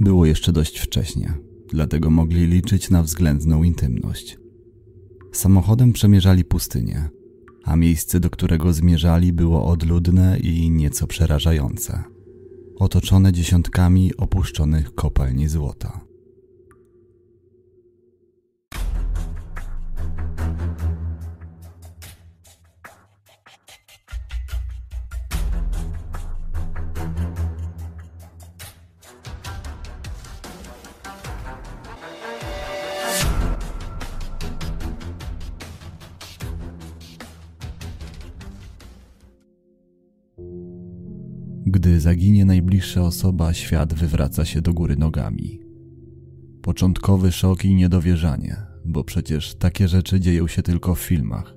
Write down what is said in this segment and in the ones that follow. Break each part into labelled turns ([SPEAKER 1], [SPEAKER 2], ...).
[SPEAKER 1] Było jeszcze dość wcześnie, dlatego mogli liczyć na względną intymność. Samochodem przemierzali pustynię, a miejsce, do którego zmierzali, było odludne i nieco przerażające, otoczone dziesiątkami opuszczonych kopalni złota. Osoba, świat wywraca się do góry nogami. Początkowy szok i niedowierzanie, bo przecież takie rzeczy dzieją się tylko w filmach.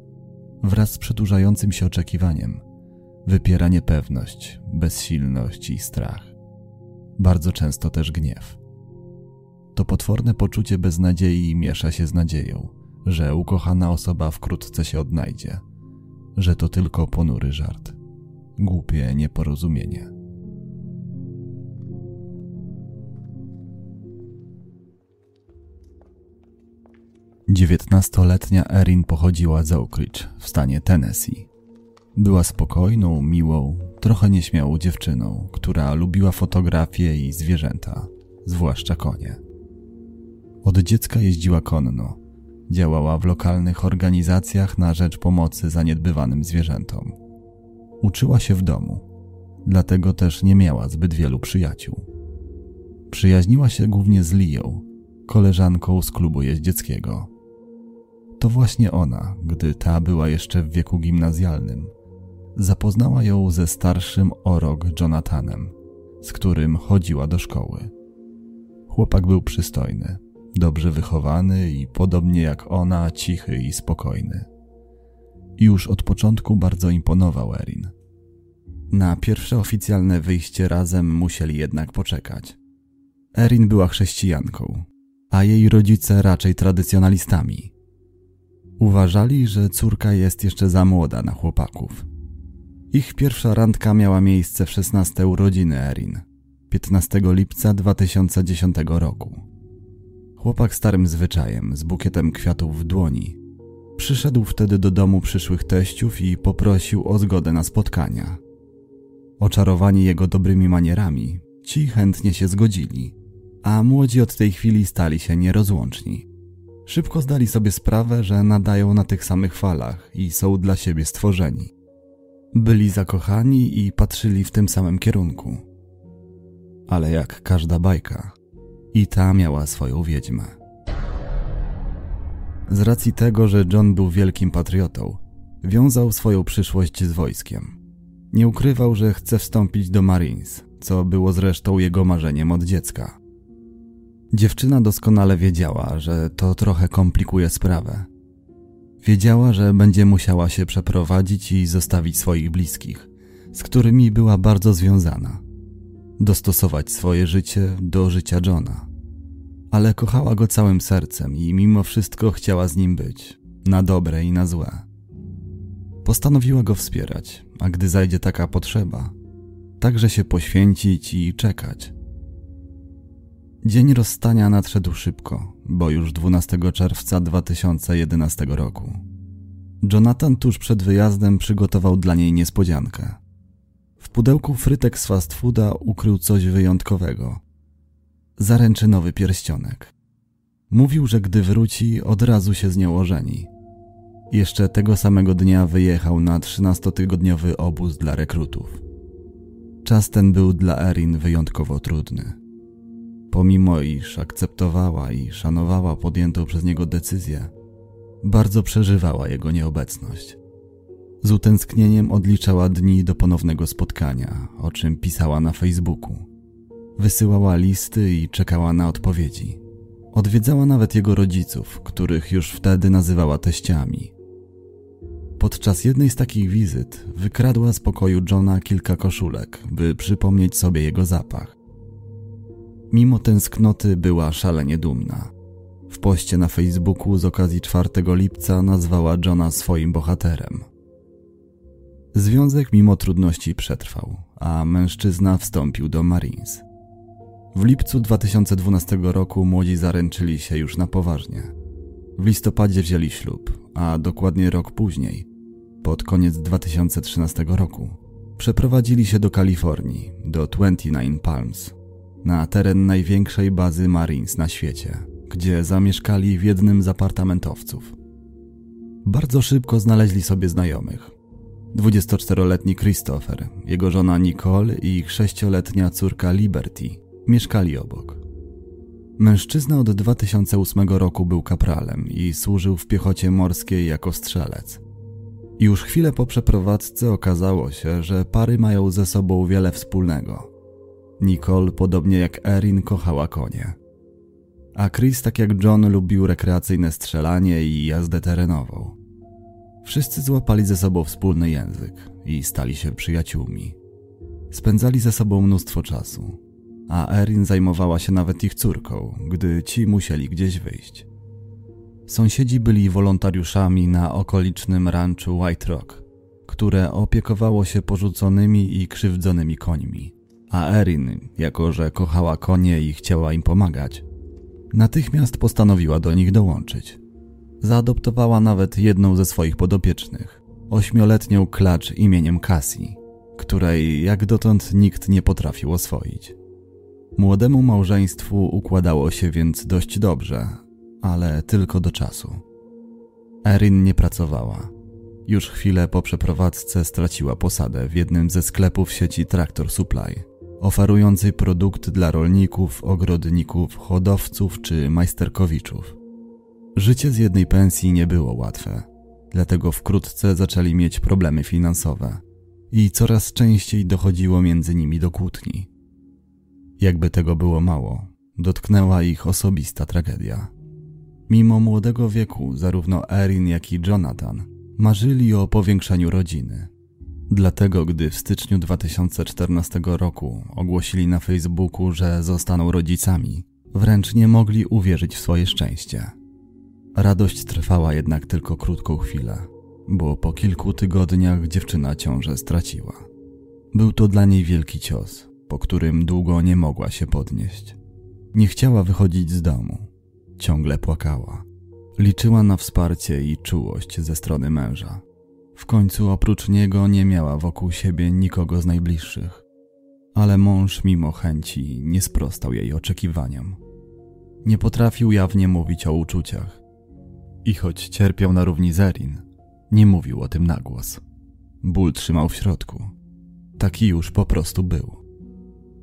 [SPEAKER 1] Wraz z przedłużającym się oczekiwaniem, wypiera niepewność, bezsilność i strach. Bardzo często też gniew. To potworne poczucie beznadziei miesza się z nadzieją, że ukochana osoba wkrótce się odnajdzie, że to tylko ponury żart głupie nieporozumienie. Dziewiętnastoletnia Erin pochodziła z Oak Ridge w stanie Tennessee. Była spokojną, miłą, trochę nieśmiałą dziewczyną, która lubiła fotografię i zwierzęta, zwłaszcza konie. Od dziecka jeździła konno, działała w lokalnych organizacjach na rzecz pomocy zaniedbywanym zwierzętom. Uczyła się w domu, dlatego też nie miała zbyt wielu przyjaciół. Przyjaźniła się głównie z Lią, koleżanką z klubu jeździeckiego. To właśnie ona, gdy ta była jeszcze w wieku gimnazjalnym, zapoznała ją ze starszym o rok Jonathanem, z którym chodziła do szkoły. Chłopak był przystojny, dobrze wychowany i podobnie jak ona, cichy i spokojny. Już od początku bardzo imponował Erin. Na pierwsze oficjalne wyjście razem musieli jednak poczekać. Erin była chrześcijanką, a jej rodzice raczej tradycjonalistami. Uważali, że córka jest jeszcze za młoda na chłopaków. Ich pierwsza randka miała miejsce w 16 urodziny Erin, 15 lipca 2010 roku. Chłopak starym zwyczajem, z bukietem kwiatów w dłoni, Przyszedł wtedy do domu przyszłych teściów i poprosił o zgodę na spotkania. Oczarowani jego dobrymi manierami, ci chętnie się zgodzili, a młodzi od tej chwili stali się nierozłączni. Szybko zdali sobie sprawę, że nadają na tych samych falach i są dla siebie stworzeni. Byli zakochani i patrzyli w tym samym kierunku. Ale jak każda bajka, i ta miała swoją wiedźmę. Z racji tego, że John był wielkim patriotą, wiązał swoją przyszłość z wojskiem. Nie ukrywał, że chce wstąpić do Marines, co było zresztą jego marzeniem od dziecka. Dziewczyna doskonale wiedziała, że to trochę komplikuje sprawę. Wiedziała, że będzie musiała się przeprowadzić i zostawić swoich bliskich, z którymi była bardzo związana. Dostosować swoje życie do życia Johna ale kochała go całym sercem i mimo wszystko chciała z nim być, na dobre i na złe. Postanowiła go wspierać, a gdy zajdzie taka potrzeba, także się poświęcić i czekać. Dzień rozstania nadszedł szybko, bo już 12 czerwca 2011 roku. Jonathan tuż przed wyjazdem przygotował dla niej niespodziankę. W pudełku frytek z fast fooda ukrył coś wyjątkowego – zaręczynowy pierścionek. Mówił, że gdy wróci, od razu się z nią ożeni. Jeszcze tego samego dnia wyjechał na 13-tygodniowy obóz dla rekrutów. Czas ten był dla Erin wyjątkowo trudny. Pomimo iż akceptowała i szanowała podjętą przez niego decyzję, bardzo przeżywała jego nieobecność. Z utęsknieniem odliczała dni do ponownego spotkania, o czym pisała na Facebooku. Wysyłała listy i czekała na odpowiedzi. Odwiedzała nawet jego rodziców, których już wtedy nazywała teściami. Podczas jednej z takich wizyt wykradła z pokoju Johna kilka koszulek, by przypomnieć sobie jego zapach. Mimo tęsknoty była szalenie dumna. W poście na Facebooku z okazji 4 lipca nazwała Johna swoim bohaterem. Związek mimo trudności przetrwał, a mężczyzna wstąpił do Marines. W lipcu 2012 roku młodzi zaręczyli się już na poważnie. W listopadzie wzięli ślub, a dokładnie rok później, pod koniec 2013 roku, przeprowadzili się do Kalifornii, do 29 Palms, na teren największej bazy Marines na świecie, gdzie zamieszkali w jednym z apartamentowców. Bardzo szybko znaleźli sobie znajomych. 24-letni Christopher, jego żona Nicole i ich 6-letnia córka Liberty mieszkali obok. Mężczyzna od 2008 roku był kapralem i służył w piechocie morskiej jako strzelec. Już chwilę po przeprowadzce okazało się, że pary mają ze sobą wiele wspólnego. Nicole, podobnie jak Erin, kochała konie. A Chris, tak jak John, lubił rekreacyjne strzelanie i jazdę terenową. Wszyscy złapali ze sobą wspólny język i stali się przyjaciółmi. Spędzali ze sobą mnóstwo czasu, a Erin zajmowała się nawet ich córką, gdy ci musieli gdzieś wyjść. Sąsiedzi byli wolontariuszami na okolicznym ranczu White Rock, które opiekowało się porzuconymi i krzywdzonymi końmi. A Erin, jako że kochała konie i chciała im pomagać, natychmiast postanowiła do nich dołączyć. Zaadoptowała nawet jedną ze swoich podopiecznych, ośmioletnią klacz imieniem Cassie, której jak dotąd nikt nie potrafił oswoić. Młodemu małżeństwu układało się więc dość dobrze, ale tylko do czasu. Erin nie pracowała. Już chwilę po przeprowadzce straciła posadę w jednym ze sklepów sieci Tractor Supply, oferującej produkt dla rolników, ogrodników, hodowców czy majsterkowiczów. Życie z jednej pensji nie było łatwe, dlatego wkrótce zaczęli mieć problemy finansowe i coraz częściej dochodziło między nimi do kłótni. Jakby tego było mało, dotknęła ich osobista tragedia. Mimo młodego wieku, zarówno Erin, jak i Jonathan marzyli o powiększeniu rodziny. Dlatego, gdy w styczniu 2014 roku ogłosili na Facebooku, że zostaną rodzicami, wręcz nie mogli uwierzyć w swoje szczęście. Radość trwała jednak tylko krótką chwilę, bo po kilku tygodniach dziewczyna ciążę straciła. Był to dla niej wielki cios, po którym długo nie mogła się podnieść. Nie chciała wychodzić z domu. Ciągle płakała. Liczyła na wsparcie i czułość ze strony męża. W końcu oprócz niego nie miała wokół siebie nikogo z najbliższych. Ale mąż mimo chęci nie sprostał jej oczekiwaniom. Nie potrafił jawnie mówić o uczuciach. I choć cierpiał na równi Zerin, nie mówił o tym na głos. Ból trzymał w środku. Taki już po prostu był.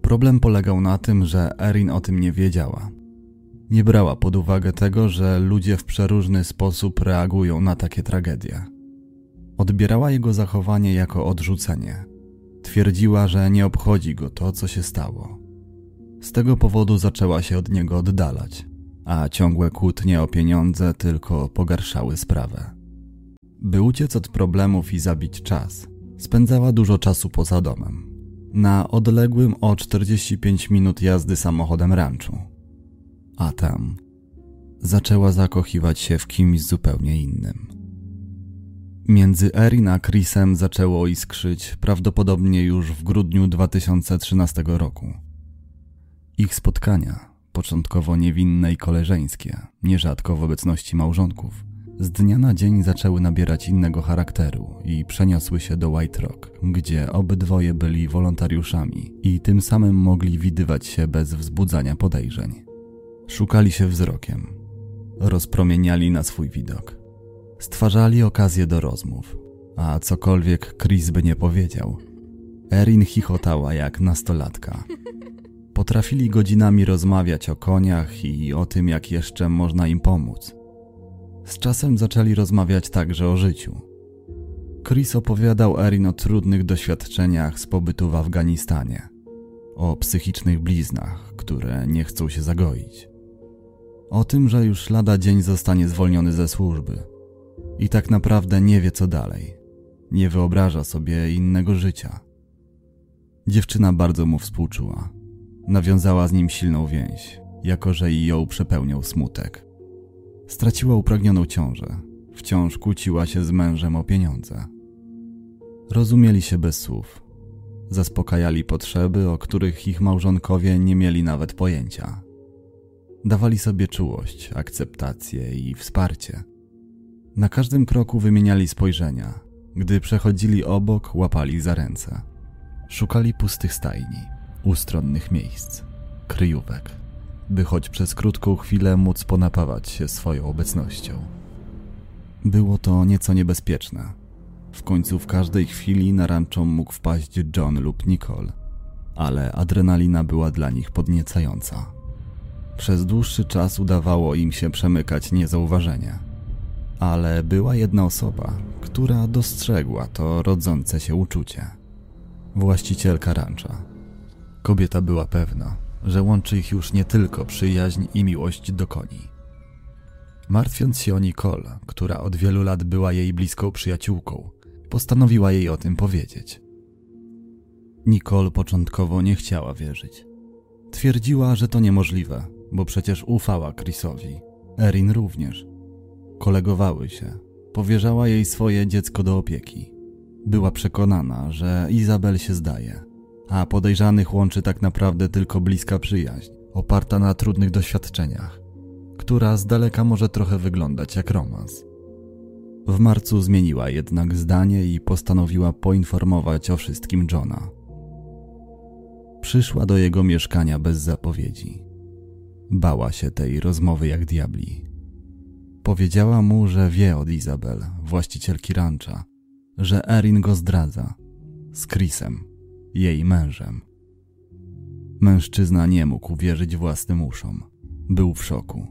[SPEAKER 1] Problem polegał na tym, że Erin o tym nie wiedziała. Nie brała pod uwagę tego, że ludzie w przeróżny sposób reagują na takie tragedie. Odbierała jego zachowanie jako odrzucenie. Twierdziła, że nie obchodzi go to, co się stało. Z tego powodu zaczęła się od niego oddalać, a ciągłe kłótnie o pieniądze tylko pogarszały sprawę. By uciec od problemów i zabić czas, spędzała dużo czasu poza domem, na odległym o 45 minut jazdy samochodem ranczu. A tam zaczęła zakochiwać się w kimś zupełnie innym. Między Erin a Chrisem zaczęło iskrzyć prawdopodobnie już w grudniu 2013 roku. Ich spotkania, początkowo niewinne i koleżeńskie, nierzadko w obecności małżonków, z dnia na dzień zaczęły nabierać innego charakteru i przeniosły się do White Rock, gdzie obydwoje byli wolontariuszami i tym samym mogli widywać się bez wzbudzania podejrzeń. Szukali się wzrokiem, rozpromieniali na swój widok, stwarzali okazję do rozmów, a cokolwiek Chris by nie powiedział, Erin chichotała jak nastolatka. Potrafili godzinami rozmawiać o koniach i o tym, jak jeszcze można im pomóc. Z czasem zaczęli rozmawiać także o życiu. Chris opowiadał Erin o trudnych doświadczeniach z pobytu w Afganistanie, o psychicznych bliznach, które nie chcą się zagoić, o tym, że już lada dzień zostanie zwolniony ze służby i tak naprawdę nie wie co dalej, nie wyobraża sobie innego życia. Dziewczyna bardzo mu współczuła. Nawiązała z nim silną więź, jako że i ją przepełniał smutek. Straciła upragnioną ciążę. Wciąż kłóciła się z mężem o pieniądze. Rozumieli się bez słów. Zaspokajali potrzeby, o których ich małżonkowie nie mieli nawet pojęcia. Dawali sobie czułość, akceptację i wsparcie. Na każdym kroku wymieniali spojrzenia. Gdy przechodzili obok, łapali za ręce. Szukali pustych stajni, ustronnych miejsc, kryjówek, by choć przez krótką chwilę móc ponapawać się swoją obecnością. Było to nieco niebezpieczne. W końcu w każdej chwili na ranczą mógł wpaść John lub Nicole, ale adrenalina była dla nich podniecająca. Przez dłuższy czas udawało im się przemykać niezauważenie. Ale była jedna osoba, która dostrzegła to rodzące się uczucie. Właścicielka rancza. Kobieta była pewna, że łączy ich już nie tylko przyjaźń i miłość do koni. Martwiąc się o Nicole, która od wielu lat była jej bliską przyjaciółką, postanowiła jej o tym powiedzieć. Nicole początkowo nie chciała wierzyć. Twierdziła, że to niemożliwe, bo przecież ufała Chrisowi. Erin również. Kolegowały się. Powierzała jej swoje dziecko do opieki. Była przekonana, że Izabel się zdaje, a podejrzanych łączy tak naprawdę tylko bliska przyjaźń, oparta na trudnych doświadczeniach, która z daleka może trochę wyglądać jak romans. W marcu zmieniła jednak zdanie i postanowiła poinformować o wszystkim Johna. Przyszła do jego mieszkania bez zapowiedzi. Bała się tej rozmowy jak diabli. Powiedziała mu, że wie od Izabel, właścicielki rancha, że Erin go zdradza z Chrisem, jej mężem. Mężczyzna nie mógł wierzyć własnym uszom. Był w szoku.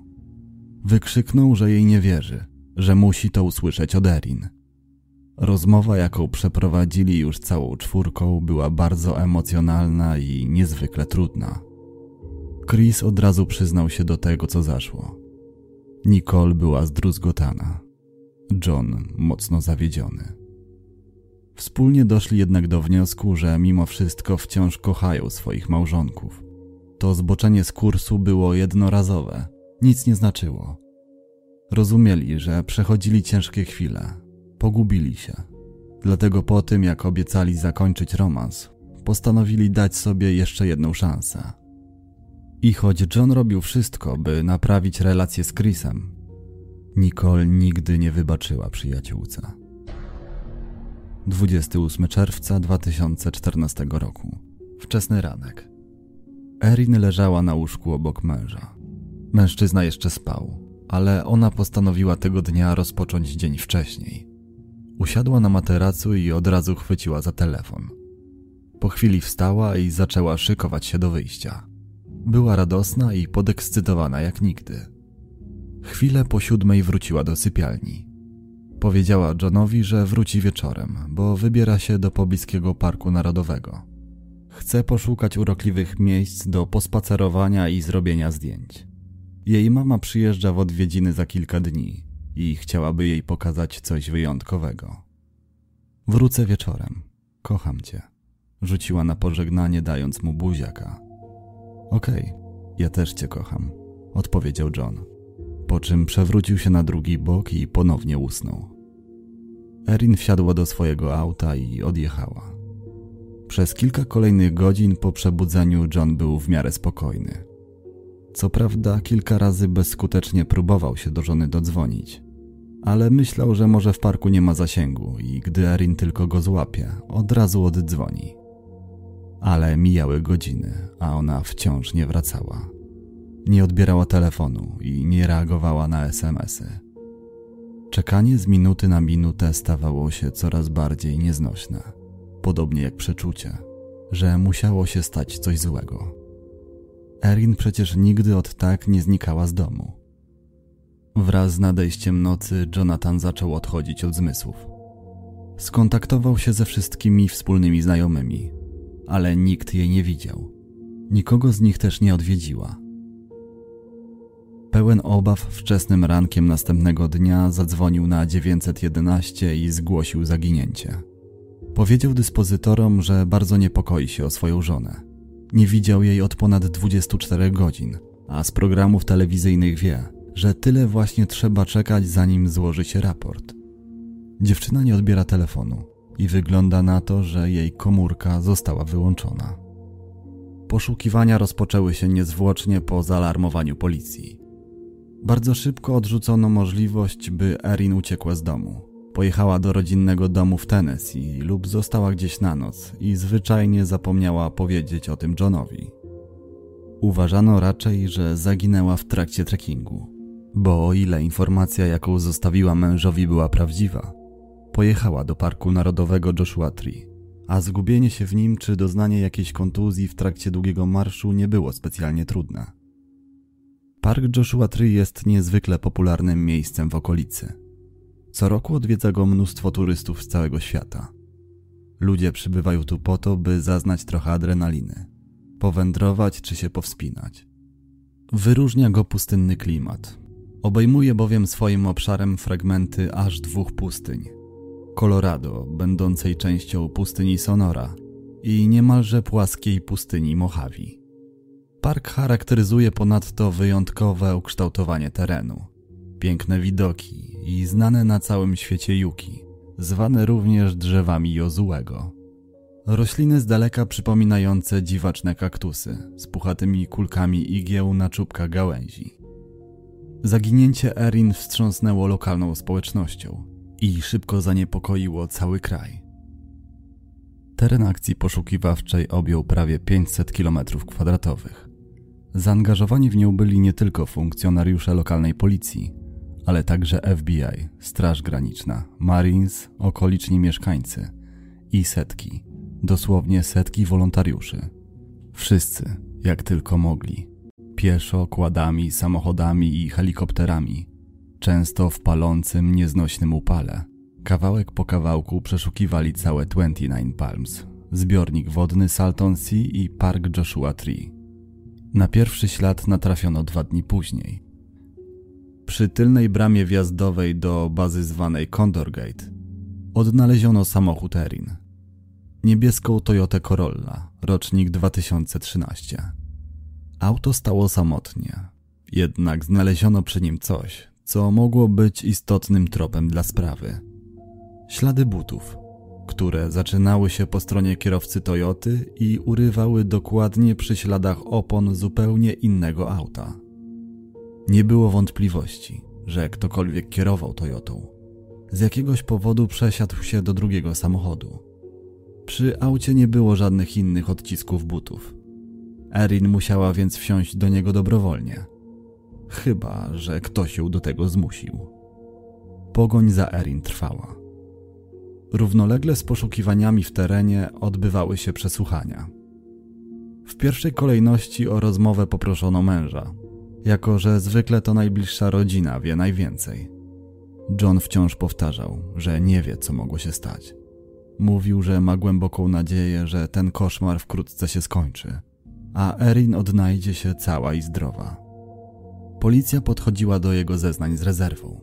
[SPEAKER 1] Wykrzyknął, że jej nie wierzy, że musi to usłyszeć od Erin. Rozmowa, jaką przeprowadzili już całą czwórką, była bardzo emocjonalna i niezwykle trudna. Chris od razu przyznał się do tego, co zaszło. Nicole była zdruzgotana. John mocno zawiedziony. Wspólnie doszli jednak do wniosku, że mimo wszystko wciąż kochają swoich małżonków. To zboczenie z kursu było jednorazowe, nic nie znaczyło. Rozumieli, że przechodzili ciężkie chwile, pogubili się. Dlatego po tym, jak obiecali zakończyć romans, postanowili dać sobie jeszcze jedną szansę. I choć John robił wszystko, by naprawić relację z Chrisem, Nicole nigdy nie wybaczyła przyjaciółce. 28 czerwca 2014 roku. Wczesny ranek. Erin leżała na łóżku obok męża. Mężczyzna jeszcze spał, ale ona postanowiła tego dnia rozpocząć dzień wcześniej. Usiadła na materacu i od razu chwyciła za telefon. Po chwili wstała i zaczęła szykować się do wyjścia. Była radosna i podekscytowana jak nigdy. Chwilę po siódmej wróciła do sypialni. Powiedziała Johnowi, że wróci wieczorem, bo wybiera się do pobliskiego parku narodowego. Chce poszukać urokliwych miejsc do pospacerowania i zrobienia zdjęć. Jej mama przyjeżdża w odwiedziny za kilka dni i chciałaby jej pokazać coś wyjątkowego. Wrócę wieczorem. Kocham cię. Rzuciła na pożegnanie, dając mu buziaka. Okej, okay, ja też cię kocham, odpowiedział John. Po czym przewrócił się na drugi bok i ponownie usnął. Erin wsiadła do swojego auta i odjechała. Przez kilka kolejnych godzin po przebudzeniu John był w miarę spokojny. Co prawda, kilka razy bezskutecznie próbował się do żony dodzwonić, ale myślał, że może w parku nie ma zasięgu i gdy Erin tylko go złapie, od razu oddzwoni. Ale mijały godziny, a ona wciąż nie wracała. Nie odbierała telefonu i nie reagowała na SMSy. Czekanie z minuty na minutę stawało się coraz bardziej nieznośne, podobnie jak przeczucie, że musiało się stać coś złego. Erin przecież nigdy od tak nie znikała z domu. Wraz z nadejściem nocy Jonathan zaczął odchodzić od zmysłów. Skontaktował się ze wszystkimi wspólnymi znajomymi, ale nikt jej nie widział. Nikogo z nich też nie odwiedziła. Pełen obaw wczesnym rankiem następnego dnia zadzwonił na 911 i zgłosił zaginięcie. Powiedział dyspozytorom, że bardzo niepokoi się o swoją żonę. Nie widział jej od ponad 24 godzin, a z programów telewizyjnych wie, że tyle właśnie trzeba czekać, zanim złoży się raport. Dziewczyna nie odbiera telefonu, i wygląda na to, że jej komórka została wyłączona. Poszukiwania rozpoczęły się niezwłocznie po zaalarmowaniu policji. Bardzo szybko odrzucono możliwość, by Erin uciekła z domu. Pojechała do rodzinnego domu w Tennessee lub została gdzieś na noc i zwyczajnie zapomniała powiedzieć o tym Johnowi. Uważano raczej, że zaginęła w trakcie trekkingu, bo o ile informacja, jaką zostawiła mężowi, była prawdziwa, pojechała do Parku Narodowego Joshua Tree, a zgubienie się w nim czy doznanie jakiejś kontuzji w trakcie długiego marszu nie było specjalnie trudne. Park Joshua Tree jest niezwykle popularnym miejscem w okolicy. Co roku odwiedza go mnóstwo turystów z całego świata. Ludzie przybywają tu po to, by zaznać trochę adrenaliny, powędrować czy się powspinać. Wyróżnia go pustynny klimat. Obejmuje bowiem swoim obszarem fragmenty aż dwóch pustyń. Colorado, będącej częścią pustyni Sonora i niemalże płaskiej pustyni Mojave. Park charakteryzuje ponadto wyjątkowe ukształtowanie terenu, piękne widoki i znane na całym świecie juki, zwane również drzewami Jozułego. Rośliny z daleka przypominające dziwaczne kaktusy z puchatymi kulkami igieł na czubkach gałęzi. Zaginięcie Erin wstrząsnęło lokalną społecznością i szybko zaniepokoiło cały kraj. Teren akcji poszukiwawczej objął prawie 500 km2. Zaangażowani w nią byli nie tylko funkcjonariusze lokalnej policji, ale także FBI, Straż Graniczna, Marines, okoliczni mieszkańcy i setki, dosłownie setki wolontariuszy. Wszyscy, jak tylko mogli, pieszo, kładami, samochodami i helikopterami, często w palącym, nieznośnym upale. Kawałek po kawałku przeszukiwali całe 29 Palms, zbiornik wodny Salton Sea i park Joshua Tree. Na pierwszy ślad natrafiono dwa dni później. Przy tylnej bramie wjazdowej do bazy zwanej Condor Gate odnaleziono samochód Erin. Niebieską Toyota Corolla, rocznik 2013. Auto stało samotnie, jednak znaleziono przy nim coś, co mogło być istotnym tropem dla sprawy. Ślady butów, które zaczynały się po stronie kierowcy Toyoty i urywały dokładnie przy śladach opon zupełnie innego auta. Nie było wątpliwości, że ktokolwiek kierował Toyotą. Z jakiegoś powodu przesiadł się do drugiego samochodu. Przy aucie nie było żadnych innych odcisków butów. Erin musiała więc wsiąść do niego dobrowolnie. Chyba, że ktoś ją do tego zmusił. Pogoń za Erin trwała. Równolegle z poszukiwaniami w terenie odbywały się przesłuchania. W pierwszej kolejności o rozmowę poproszono męża, jako że zwykle to najbliższa rodzina wie najwięcej. John wciąż powtarzał, że nie wie, co mogło się stać. Mówił, że ma głęboką nadzieję, że ten koszmar wkrótce się skończy, a Erin odnajdzie się cała i zdrowa. Policja podchodziła do jego zeznań z rezerwą.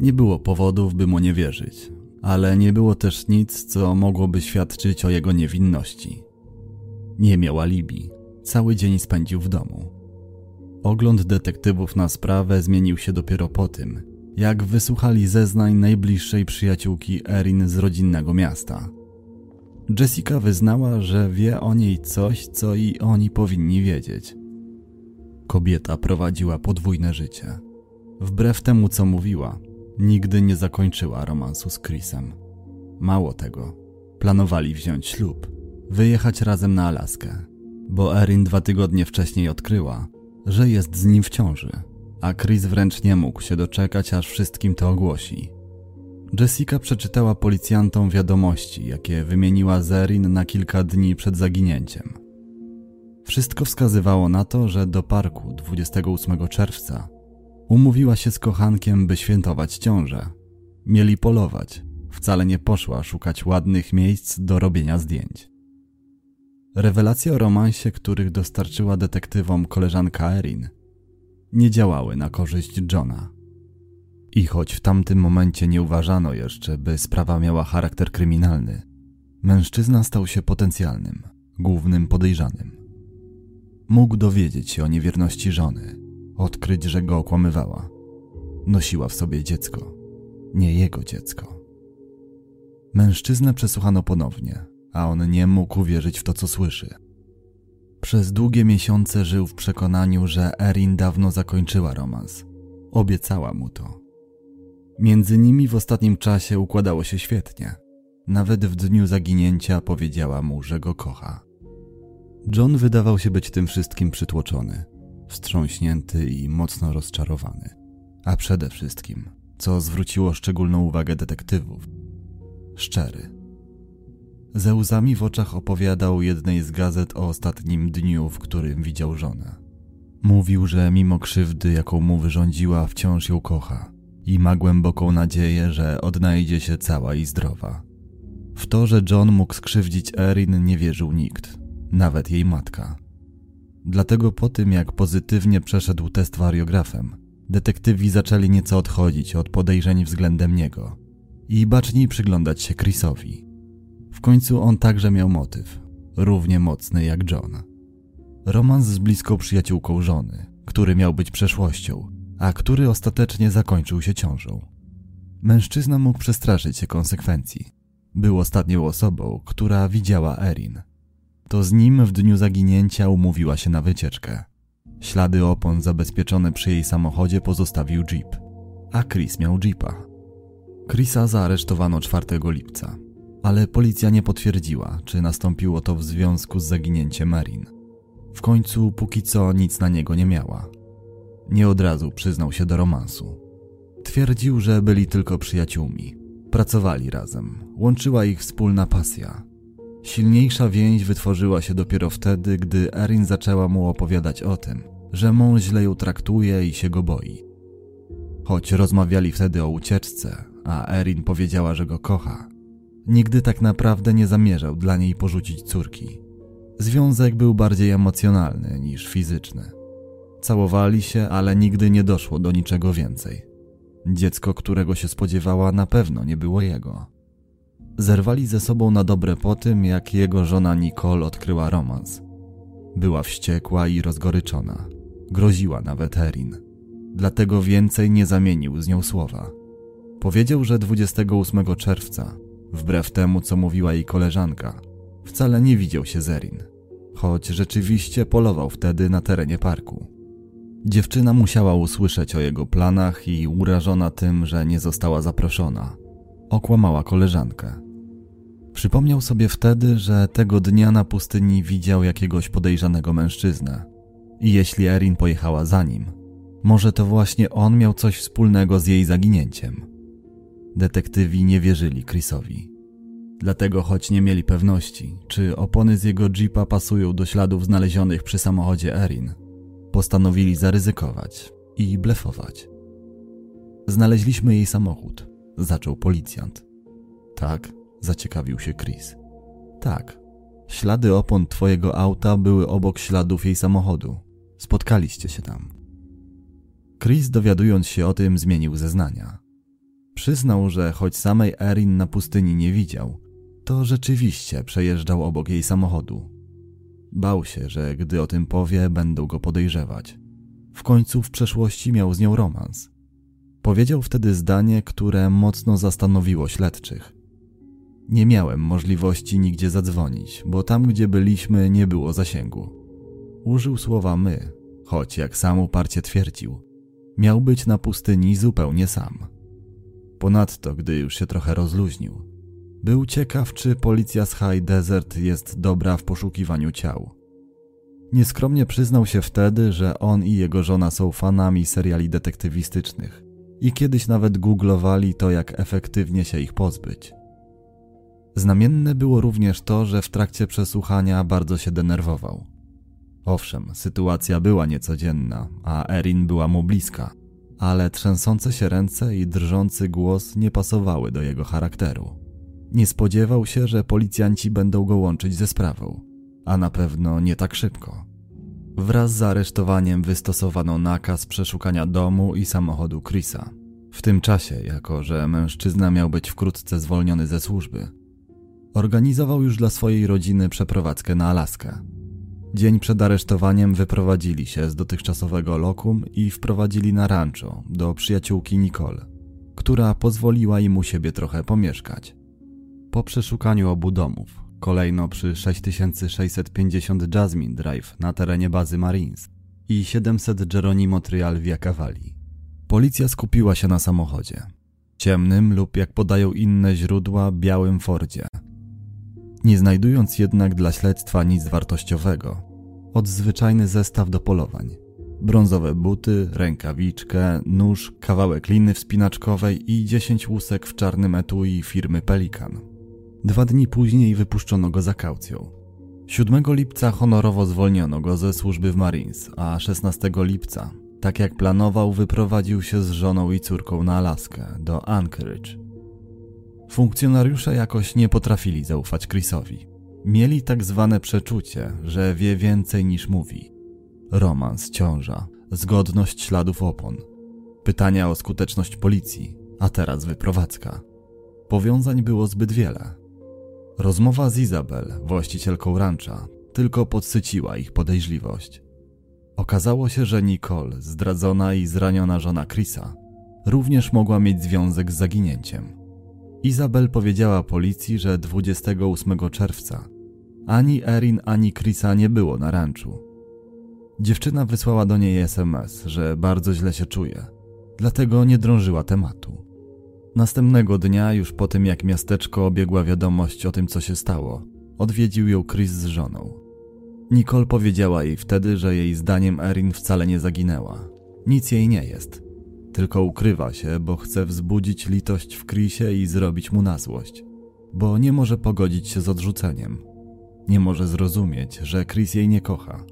[SPEAKER 1] Nie było powodów, by mu nie wierzyć, ale nie było też nic, co mogłoby świadczyć o jego niewinności. Nie miał alibi. Cały dzień spędził w domu. Ogląd detektywów na sprawę zmienił się dopiero po tym, jak wysłuchali zeznań najbliższej przyjaciółki Erin z rodzinnego miasta. Jessica wyznała, że wie o niej coś, co i oni powinni wiedzieć. Kobieta prowadziła podwójne życie. Wbrew temu, co mówiła, nigdy nie zakończyła romansu z Chrisem. Mało tego, planowali wziąć ślub, wyjechać razem na Alaskę, bo Erin dwa tygodnie wcześniej odkryła, że jest z nim w ciąży, a Chris wręcz nie mógł się doczekać, aż wszystkim to ogłosi. Jessica przeczytała policjantom wiadomości, jakie wymieniła Zerin na kilka dni przed zaginięciem. Wszystko wskazywało na to, że do parku 28 czerwca umówiła się z kochankiem, by świętować ciążę. Mieli polować. Wcale nie poszła szukać ładnych miejsc do robienia zdjęć. Rewelacje o romansie, których dostarczyła detektywom koleżanka Erin, nie działały na korzyść Johna. I choć w tamtym momencie nie uważano jeszcze, by sprawa miała charakter kryminalny, mężczyzna stał się potencjalnym, głównym podejrzanym. Mógł dowiedzieć się o niewierności żony, odkryć, że go okłamywała. Nosiła w sobie dziecko, nie jego dziecko. Mężczyznę przesłuchano ponownie, a on nie mógł uwierzyć w to, co słyszy. Przez długie miesiące żył w przekonaniu, że Erin dawno zakończyła romans. Obiecała mu to. Między nimi w ostatnim czasie układało się świetnie. Nawet w dniu zaginięcia powiedziała mu, że go kocha. John wydawał się być tym wszystkim przytłoczony, wstrząśnięty i mocno rozczarowany. A przede wszystkim, co zwróciło szczególną uwagę detektywów, szczery. Ze łzami w oczach opowiadał jednej z gazet o ostatnim dniu, w którym widział żonę. Mówił, że mimo krzywdy, jaką mu wyrządziła, wciąż ją kocha i ma głęboką nadzieję, że odnajdzie się cała i zdrowa. W to, że John mógł skrzywdzić Erin, nie wierzył nikt, nawet jej matka. Dlatego po tym, jak pozytywnie przeszedł test wariografem, detektywi zaczęli nieco odchodzić od podejrzeń względem niego i baczniej przyglądać się Chrisowi. W końcu on także miał motyw, równie mocny jak John. Romans z bliską przyjaciółką żony, który miał być przeszłością, a który ostatecznie zakończył się ciążą. Mężczyzna mógł przestraszyć się konsekwencji. Był ostatnią osobą, która widziała Erin. To z nim w dniu zaginięcia umówiła się na wycieczkę. Ślady opon zabezpieczone przy jej samochodzie pozostawił jeep, a Chris miał jeepa. Chrisa zaaresztowano 4 lipca, ale policja nie potwierdziła, czy nastąpiło to w związku z zaginięciem Marin. W końcu póki co nic na niego nie miała. Nie od razu przyznał się do romansu. Twierdził, że byli tylko przyjaciółmi. Pracowali razem, łączyła ich wspólna pasja. Silniejsza więź wytworzyła się dopiero wtedy, gdy Erin zaczęła mu opowiadać o tym, że mąż źle ją traktuje i się go boi. Choć rozmawiali wtedy o ucieczce, a Erin powiedziała, że go kocha, nigdy tak naprawdę nie zamierzał dla niej porzucić córki. Związek był bardziej emocjonalny niż fizyczny. Całowali się, ale nigdy nie doszło do niczego więcej. Dziecko, którego się spodziewała, na pewno nie było jego. Zerwali ze sobą na dobre po tym, jak jego żona Nicole odkryła romans. Była wściekła i rozgoryczona. Groziła nawet Erin. Dlatego więcej nie zamienił z nią słowa. Powiedział, że 28 czerwca, wbrew temu co mówiła jej koleżanka, wcale nie widział się z Erin, choć rzeczywiście polował wtedy na terenie parku. Dziewczyna musiała usłyszeć o jego planach i urażona tym, że nie została zaproszona, okłamała koleżankę. Przypomniał sobie wtedy, że tego dnia na pustyni widział jakiegoś podejrzanego mężczyznę. I jeśli Erin pojechała za nim, może to właśnie on miał coś wspólnego z jej zaginięciem. Detektywi nie wierzyli Chrisowi. Dlatego, choć nie mieli pewności, czy opony z jego jeepa pasują do śladów znalezionych przy samochodzie Erin, postanowili zaryzykować i blefować. Znaleźliśmy jej samochód, zaczął policjant. Tak, zaciekawił się Chris. Tak, ślady opon twojego auta były obok śladów jej samochodu. Spotkaliście się tam. Chris, dowiadując się o tym, zmienił zeznania. Przyznał, że choć samej Erin na pustyni nie widział, to rzeczywiście przejeżdżał obok jej samochodu. Bał się, że gdy o tym powie, będą go podejrzewać. W końcu w przeszłości miał z nią romans. Powiedział wtedy zdanie, które mocno zastanowiło śledczych. Nie miałem możliwości nigdzie zadzwonić, bo tam, gdzie byliśmy, nie było zasięgu. Użył słowa my, choć jak sam uparcie twierdził, miał być na pustyni zupełnie sam. Ponadto, gdy już się trochę rozluźnił, był ciekaw, czy policja z High Desert jest dobra w poszukiwaniu ciał. Nieskromnie przyznał się wtedy, że on i jego żona są fanami seriali detektywistycznych i kiedyś nawet googlowali to, jak efektywnie się ich pozbyć. Znamienne było również to, że w trakcie przesłuchania bardzo się denerwował. Owszem, sytuacja była niecodzienna, a Erin była mu bliska, ale trzęsące się ręce i drżący głos nie pasowały do jego charakteru. Nie spodziewał się, że policjanci będą go łączyć ze sprawą, a na pewno nie tak szybko. Wraz z aresztowaniem wystosowano nakaz przeszukania domu i samochodu Chrisa. W tym czasie, jako że mężczyzna miał być wkrótce zwolniony ze służby, organizował już dla swojej rodziny przeprowadzkę na Alaskę. Dzień przed aresztowaniem wyprowadzili się z dotychczasowego lokum i wprowadzili na rancho do przyjaciółki Nicole, która pozwoliła im u siebie trochę pomieszkać. Po przeszukaniu obu domów, kolejno przy 6650 Jasmine Drive na terenie bazy Marines i 700 Geronimo Trial Via Cavalli, policja skupiła się na samochodzie. Ciemnym lub, jak podają inne źródła, białym Fordzie. Nie znajdując jednak dla śledztwa nic wartościowego, od zwyczajny zestaw do polowań. Brązowe buty, rękawiczkę, nóż, kawałek liny wspinaczkowej i 10 łusek w czarnym etui firmy Pelikan. Dwa dni później wypuszczono go za kaucją. 7 lipca honorowo zwolniono go ze służby w Marines, a 16 lipca, tak jak planował, wyprowadził się z żoną i córką na Alaskę, do Anchorage. Funkcjonariusze jakoś nie potrafili zaufać Chrisowi. Mieli tak zwane przeczucie, że wie więcej niż mówi. Romans, ciąża, zgodność śladów opon, pytania o skuteczność policji, a teraz wyprowadzka. Powiązań było zbyt wiele. Rozmowa z Izabel, właścicielką rancha, tylko podsyciła ich podejrzliwość. Okazało się, że Nicole, zdradzona i zraniona żona Chrisa, również mogła mieć związek z zaginięciem. Izabel powiedziała policji, że 28 czerwca ani Erin, ani Chrisa nie było na ranczu. Dziewczyna wysłała do niej SMS, że bardzo źle się czuje, dlatego nie drążyła tematu. Następnego dnia, już po tym jak miasteczko obiegła wiadomość o tym, co się stało, odwiedził ją Chris z żoną. Nicole powiedziała jej wtedy, że jej zdaniem Erin wcale nie zaginęła. Nic jej nie jest. Tylko ukrywa się, bo chce wzbudzić litość w Chrisie i zrobić mu na złość. Bo nie może pogodzić się z odrzuceniem. Nie może zrozumieć, że Chris jej nie kocha,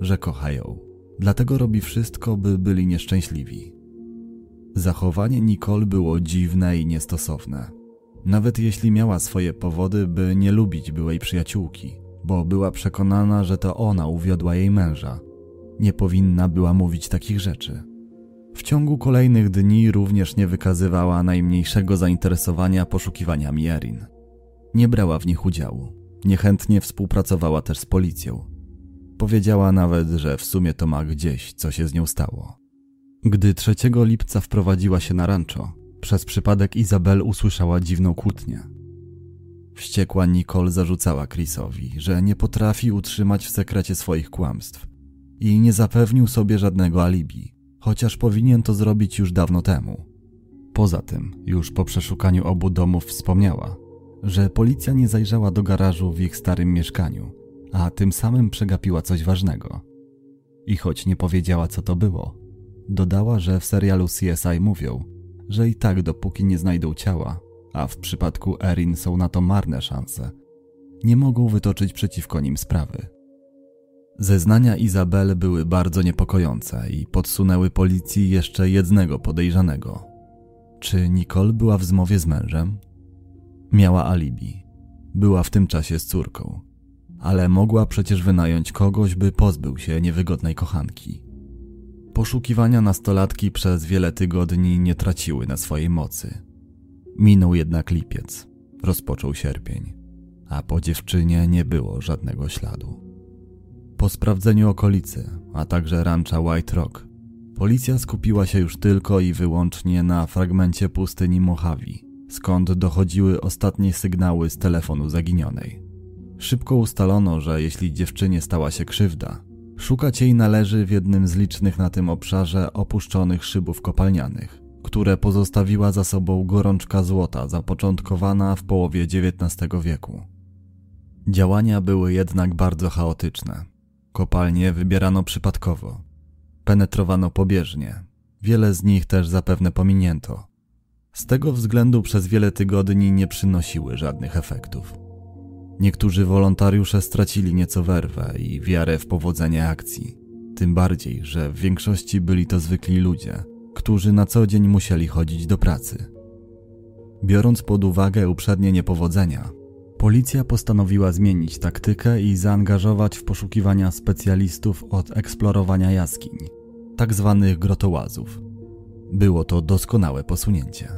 [SPEAKER 1] że kocha ją. Dlatego robi wszystko, by byli nieszczęśliwi. Zachowanie Nicole było dziwne i niestosowne. Nawet jeśli miała swoje powody, by nie lubić byłej przyjaciółki, bo była przekonana, że to ona uwiodła jej męża. Nie powinna była mówić takich rzeczy. W ciągu kolejnych dni również nie wykazywała najmniejszego zainteresowania poszukiwaniami Erin. Nie brała w nich udziału. Niechętnie współpracowała też z policją. Powiedziała nawet, że w sumie to ma gdzieś, co się z nią stało. Gdy 3 lipca wprowadziła się na rancho, przez przypadek Izabel usłyszała dziwną kłótnię. Wściekła Nicole zarzucała Chrisowi, że nie potrafi utrzymać w sekrecie swoich kłamstw i nie zapewnił sobie żadnego alibi, chociaż powinien to zrobić już dawno temu. Poza tym, już po przeszukaniu obu domów wspomniała, że policja nie zajrzała do garażu w ich starym mieszkaniu, a tym samym przegapiła coś ważnego. I choć nie powiedziała, co to było, dodała, że w serialu CSI mówią, że i tak dopóki nie znajdą ciała, a w przypadku Erin są na to marne szanse, nie mogą wytoczyć przeciwko nim sprawy. Zeznania Izabel były bardzo niepokojące i podsunęły policji jeszcze jednego podejrzanego. Czy Nicole była w zmowie z mężem? Miała alibi. Była w tym czasie z córką, ale mogła przecież wynająć kogoś, by pozbył się niewygodnej kochanki. Poszukiwania nastolatki przez wiele tygodni nie traciły na swojej mocy. Minął jednak lipiec, rozpoczął sierpień, a po dziewczynie nie było żadnego śladu. Po sprawdzeniu okolicy, a także rancha White Rock, policja skupiła się już tylko i wyłącznie na fragmencie pustyni Mojave, skąd dochodziły ostatnie sygnały z telefonu zaginionej. Szybko ustalono, że jeśli dziewczynie stała się krzywda, szukać jej należy w jednym z licznych na tym obszarze opuszczonych szybów kopalnianych, które pozostawiła za sobą gorączka złota zapoczątkowana w połowie XIX wieku. Działania były jednak bardzo chaotyczne. Kopalnie wybierano przypadkowo, penetrowano pobieżnie, wiele z nich też zapewne pominięto. Z tego względu przez wiele tygodni nie przynosiły żadnych efektów. Niektórzy wolontariusze stracili nieco werwę i wiarę w powodzenie akcji, tym bardziej, że w większości byli to zwykli ludzie, którzy na co dzień musieli chodzić do pracy. Biorąc pod uwagę uprzednie niepowodzenia, policja postanowiła zmienić taktykę i zaangażować w poszukiwania specjalistów od eksplorowania jaskiń, tak zwanych grotołazów. Było to doskonałe posunięcie.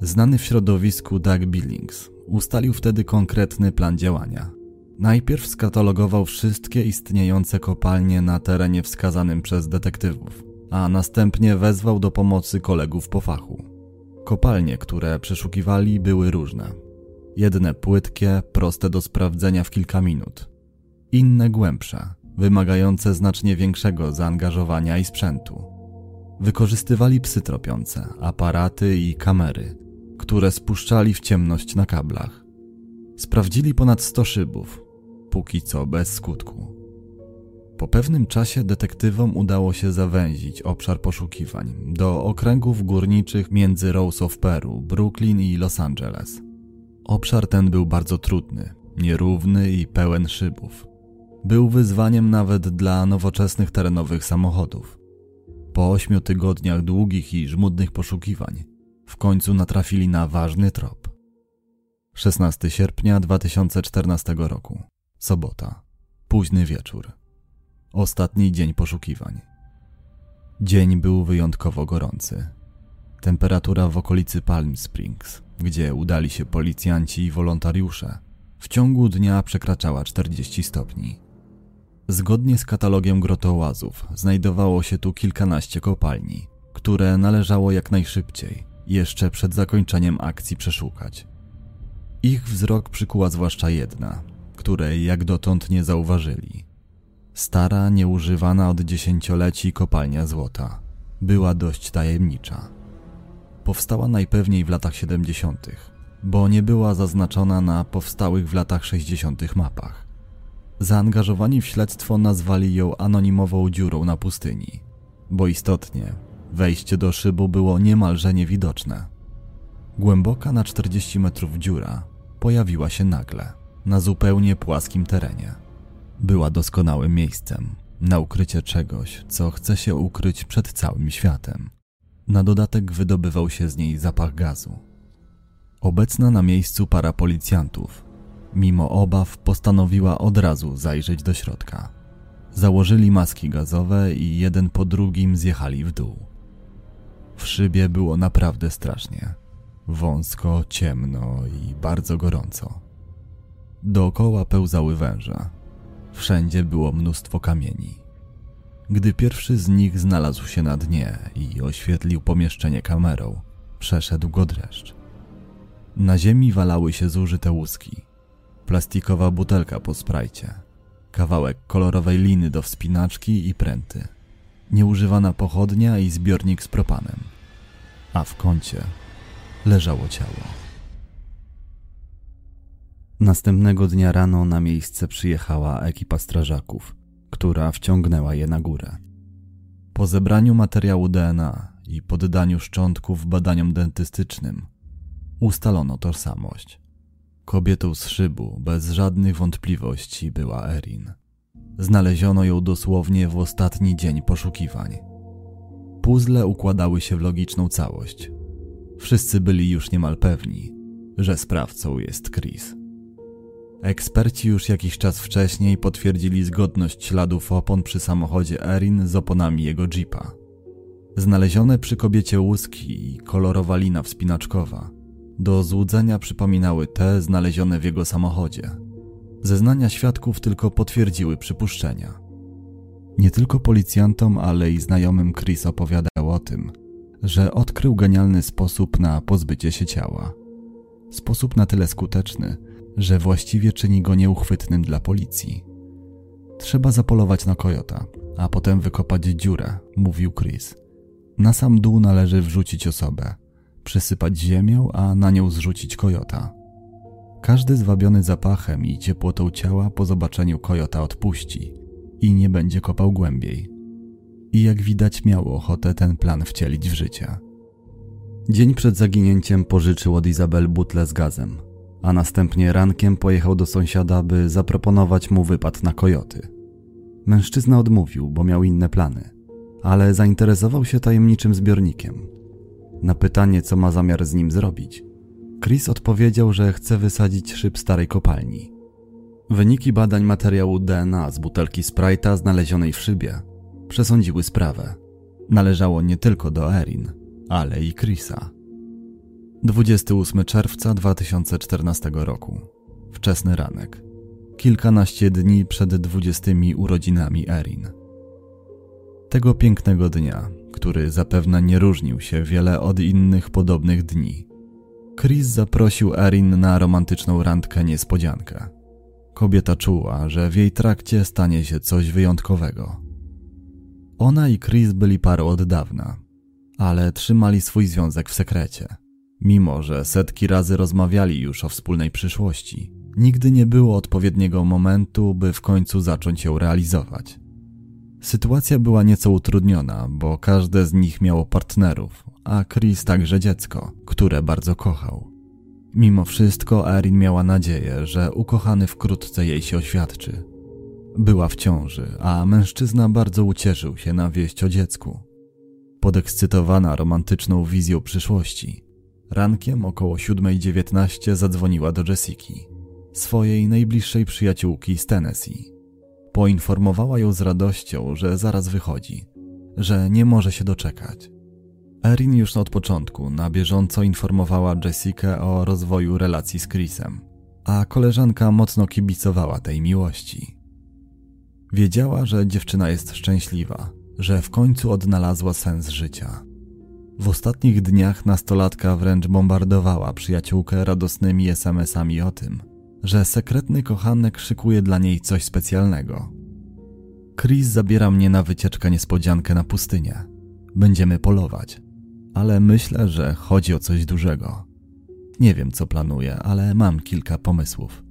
[SPEAKER 1] Znany w środowisku Doug Billings ustalił wtedy konkretny plan działania. Najpierw skatalogował wszystkie istniejące kopalnie na terenie wskazanym przez detektywów, a następnie wezwał do pomocy kolegów po fachu. Kopalnie, które przeszukiwali, były różne. Jedne płytkie, proste do sprawdzenia w kilka minut. Inne głębsze, wymagające znacznie większego zaangażowania i sprzętu. Wykorzystywali psy tropiące, aparaty i kamery, które spuszczali w ciemność na kablach. Sprawdzili ponad 100 szybów, póki co bez skutku. Po pewnym czasie detektywom udało się zawęzić obszar poszukiwań do okręgów górniczych między Rose of Peru, Brooklyn i Los Angeles. Obszar ten był bardzo trudny, nierówny i pełen szybów. Był wyzwaniem nawet dla nowoczesnych terenowych samochodów. Po ośmiu tygodniach długich i żmudnych poszukiwań w końcu natrafili na ważny trop. 16 sierpnia 2014 roku, sobota, późny wieczór. Ostatni dzień poszukiwań. Dzień był wyjątkowo gorący. Temperatura w okolicy Palm Springs, gdzie udali się policjanci i wolontariusze, w ciągu dnia przekraczała 40 stopni. Zgodnie z katalogiem grotołazów znajdowało się tu kilkanaście kopalni, które należało jak najszybciej, jeszcze przed zakończeniem akcji przeszukać. Ich wzrok przykuła zwłaszcza jedna, której jak dotąd nie zauważyli. Stara, nieużywana od dziesięcioleci kopalnia złota była dość tajemnicza. Powstała najpewniej w latach 70., bo nie była zaznaczona na powstałych w latach 60. mapach. Zaangażowani w śledztwo nazwali ją anonimową dziurą na pustyni, bo istotnie wejście do szybu było niemalże niewidoczne. Głęboka na 40 metrów dziura pojawiła się nagle, na zupełnie płaskim terenie. Była doskonałym miejscem na ukrycie czegoś, co chce się ukryć przed całym światem. Na dodatek wydobywał się z niej zapach gazu. Obecna na miejscu para policjantów, mimo obaw, postanowiła od razu zajrzeć do środka. Założyli maski gazowe i jeden po drugim zjechali w dół. W szybie było naprawdę strasznie. Wąsko, ciemno i bardzo gorąco. Dookoła pełzały węże. Wszędzie było mnóstwo kamieni. Gdy pierwszy z nich znalazł się na dnie i oświetlił pomieszczenie kamerą, przeszedł go dreszcz. Na ziemi walały się zużyte łuski, plastikowa butelka po sprajcie, kawałek kolorowej liny do wspinaczki i pręty, nieużywana pochodnia i zbiornik z propanem, a w kącie leżało ciało. Następnego dnia rano na miejsce przyjechała ekipa strażaków, która wciągnęła je na górę. Po zebraniu materiału DNA i poddaniu szczątków badaniom dentystycznym ustalono tożsamość. Kobietą z szybu bez żadnych wątpliwości była Erin. Znaleziono ją dosłownie w ostatni dzień poszukiwań. Puzzle układały się w logiczną całość. Wszyscy byli już niemal pewni, że sprawcą jest Chris. Eksperci już jakiś czas wcześniej potwierdzili zgodność śladów opon przy samochodzie Erin z oponami jego jeepa. Znalezione przy kobiecie łuski i kolorowa lina wspinaczkowa do złudzenia przypominały te znalezione w jego samochodzie. Zeznania świadków tylko potwierdziły przypuszczenia. Nie tylko policjantom, ale i znajomym Chris opowiadał o tym, że odkrył genialny sposób na pozbycie się ciała. Sposób na tyle skuteczny, że właściwie czyni go nieuchwytnym dla policji. Trzeba zapolować na kojota, a potem wykopać dziurę, mówił Chris. Na sam dół należy wrzucić osobę, przysypać ziemią, a na nią zrzucić kojota. Każdy zwabiony zapachem i ciepłotą ciała po zobaczeniu kojota odpuści i nie będzie kopał głębiej. I jak widać miał ochotę ten plan wcielić w życie. Dzień przed zaginięciem pożyczył od Izabel butlę z gazem, a następnie rankiem pojechał do sąsiada, by zaproponować mu wypad na kojoty. Mężczyzna odmówił, bo miał inne plany, ale zainteresował się tajemniczym zbiornikiem. Na pytanie, co ma zamiar z nim zrobić, Chris odpowiedział, że chce wysadzić szyb starej kopalni. Wyniki badań materiału DNA z butelki Sprite'a znalezionej w szybie przesądziły sprawę. Należało nie tylko do Erin, ale i Chrisa. 28 czerwca 2014 roku. Wczesny ranek. Kilkanaście dni przed dwudziestymi urodzinami Erin. Tego pięknego dnia, który zapewne nie różnił się wiele od innych podobnych dni, Chris zaprosił Erin na romantyczną randkę niespodziankę. Kobieta czuła, że w jej trakcie stanie się coś wyjątkowego. Ona i Chris byli parą od dawna, ale trzymali swój związek w sekrecie. Mimo, że setki razy rozmawiali już o wspólnej przyszłości, nigdy nie było odpowiedniego momentu, by w końcu zacząć ją realizować. Sytuacja była nieco utrudniona, bo każde z nich miało partnerów, a Chris także dziecko, które bardzo kochał. Mimo wszystko Erin miała nadzieję, że ukochany wkrótce jej się oświadczy. Była w ciąży, a mężczyzna bardzo ucieszył się na wieść o dziecku. Podekscytowana romantyczną wizją przyszłości, rankiem około 7.19 zadzwoniła do Jessiki, swojej najbliższej przyjaciółki z Tennessee. Poinformowała ją z radością, że zaraz wychodzi, że nie może się doczekać. Erin już od początku na bieżąco informowała Jessikę o rozwoju relacji z Chrisem, a koleżanka mocno kibicowała tej miłości. Wiedziała, że dziewczyna jest szczęśliwa, że w końcu odnalazła sens życia. W ostatnich dniach nastolatka wręcz bombardowała przyjaciółkę radosnymi SMS-ami o tym, że sekretny kochanek szykuje dla niej coś specjalnego. Chris zabiera mnie na wycieczkę niespodziankę na pustynię. Będziemy polować, ale myślę, że chodzi o coś dużego. Nie wiem, co planuję, ale mam kilka pomysłów.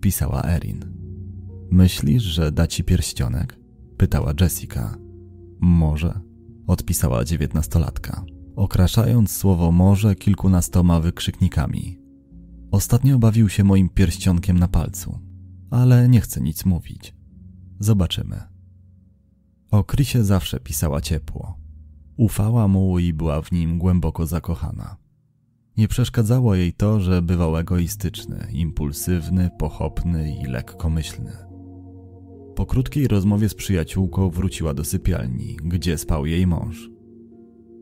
[SPEAKER 1] Pisała Erin. Myślisz, że da ci pierścionek? Pytała Jessica. Może, odpisała dziewiętnastolatka, okraszając słowo może kilkunastoma wykrzyknikami. Ostatnio bawił się moim pierścionkiem na palcu, ale nie chcę nic mówić. Zobaczymy. O Krysie zawsze pisała ciepło. Ufała mu i była w nim głęboko zakochana. Nie przeszkadzało jej to, że bywał egoistyczny, impulsywny, pochopny i lekkomyślny. Po krótkiej rozmowie z przyjaciółką wróciła do sypialni, gdzie spał jej mąż.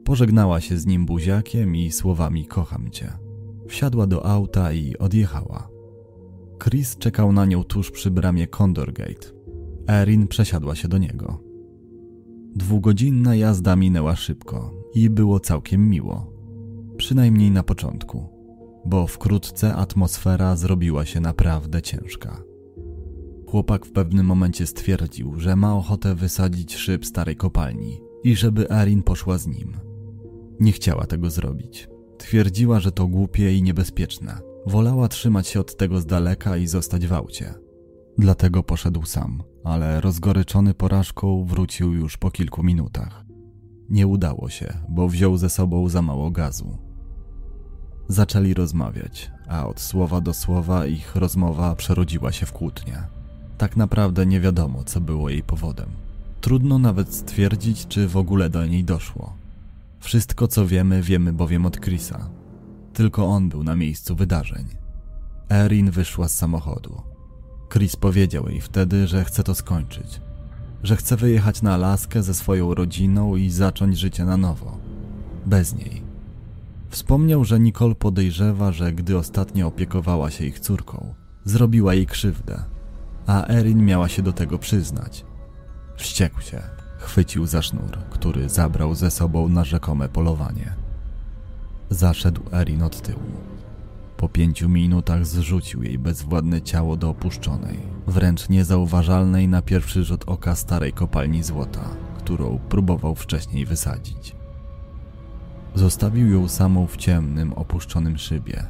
[SPEAKER 1] Pożegnała się z nim buziakiem i słowami kocham cię. Wsiadła do auta i odjechała. Chris czekał na nią tuż przy bramie Condorgate. Erin przesiadła się do niego. Dwugodzinna jazda minęła szybko i było całkiem miło. Przynajmniej na początku, bo wkrótce atmosfera zrobiła się naprawdę ciężka. Chłopak w pewnym momencie stwierdził, że ma ochotę wysadzić szyb starej kopalni i żeby Erin poszła z nim. Nie chciała tego zrobić. Twierdziła, że to głupie i niebezpieczne. Wolała trzymać się od tego z daleka i zostać w aucie. Dlatego poszedł sam, ale rozgoryczony porażką wrócił już po kilku minutach. Nie udało się, bo wziął ze sobą za mało gazu. Zaczęli rozmawiać, a od słowa do słowa ich rozmowa przerodziła się w kłótnię. Tak naprawdę nie wiadomo, co było jej powodem. Trudno nawet stwierdzić, czy w ogóle do niej doszło. Wszystko, co wiemy, wiemy bowiem od Chrisa. Tylko on był na miejscu wydarzeń. Erin wyszła z samochodu. Chris powiedział jej wtedy, że chce to skończyć. Że chce wyjechać na Alaskę ze swoją rodziną i zacząć życie na nowo. Bez niej. Wspomniał, że Nicole podejrzewa, że gdy ostatnio opiekowała się ich córką, zrobiła jej krzywdę, a Erin miała się do tego przyznać. Wściekł się, chwycił za sznur, który zabrał ze sobą na rzekome polowanie. Zaszedł Erin od tyłu. Po pięciu minutach zrzucił jej bezwładne ciało do opuszczonej, wręcz niezauważalnej na pierwszy rzut oka starej kopalni złota, którą próbował wcześniej wysadzić. Zostawił ją samą w ciemnym, opuszczonym szybie,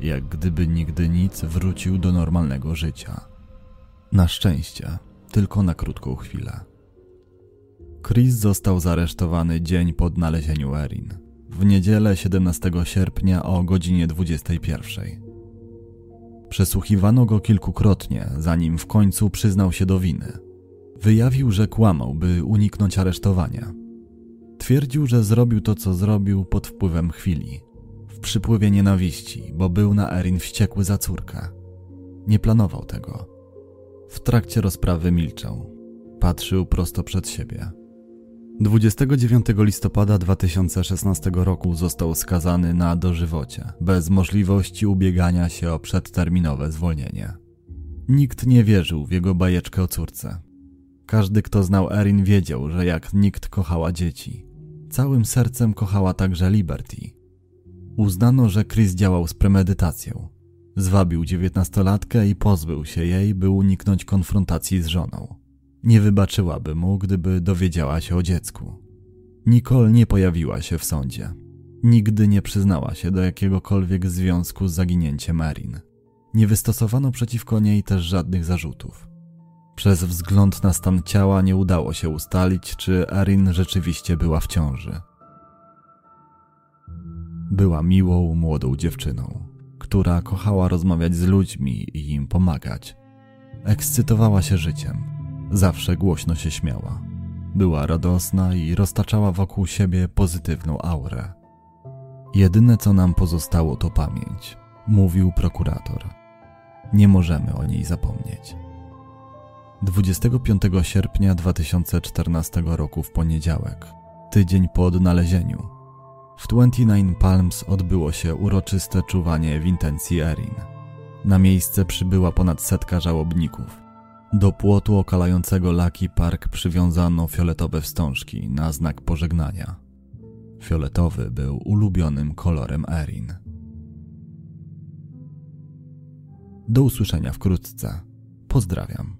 [SPEAKER 1] jak gdyby nigdy nic wrócił do normalnego życia. Na szczęście, tylko na krótką chwilę. Chris został zaresztowany dzień po odnalezieniu Erin, w niedzielę 17 sierpnia o godzinie 21. Przesłuchiwano go kilkukrotnie, zanim w końcu przyznał się do winy. Wyjawił, że kłamał, by uniknąć aresztowania. Twierdził, że zrobił to, co zrobił pod wpływem chwili, w przypływie nienawiści, bo był na Erin wściekły za córkę. Nie planował tego. W trakcie rozprawy milczał. Patrzył prosto przed siebie. 29 listopada 2016 roku został skazany na dożywocie, bez możliwości ubiegania się o przedterminowe zwolnienie. Nikt nie wierzył w jego bajeczkę o córce. Każdy, kto znał Erin, wiedział, że jak nikt kochała dzieci. Całym sercem kochała także Liberty. Uznano, że Chris działał z premedytacją. Zwabił dziewiętnastolatkę i pozbył się jej, by uniknąć konfrontacji z żoną. Nie wybaczyłaby mu, gdyby dowiedziała się o dziecku. Nicole nie pojawiła się w sądzie. Nigdy nie przyznała się do jakiegokolwiek związku z zaginięciem Erin. Nie wystosowano przeciwko niej też żadnych zarzutów. Przez wzgląd na stan ciała nie udało się ustalić, czy Erin rzeczywiście była w ciąży. Była miłą, młodą dziewczyną, która kochała rozmawiać z ludźmi i im pomagać. Ekscytowała się życiem, zawsze głośno się śmiała. Była radosna i roztaczała wokół siebie pozytywną aurę. Jedyne co nam pozostało to pamięć, mówił prokurator. Nie możemy o niej zapomnieć. 25 sierpnia 2014 roku w poniedziałek, tydzień po odnalezieniu, w 29 Palms odbyło się uroczyste czuwanie w intencji Erin. Na miejsce przybyła ponad setka żałobników. Do płotu okalającego Lucky Park przywiązano fioletowe wstążki na znak pożegnania. Fioletowy był ulubionym kolorem Erin. Do usłyszenia wkrótce. Pozdrawiam.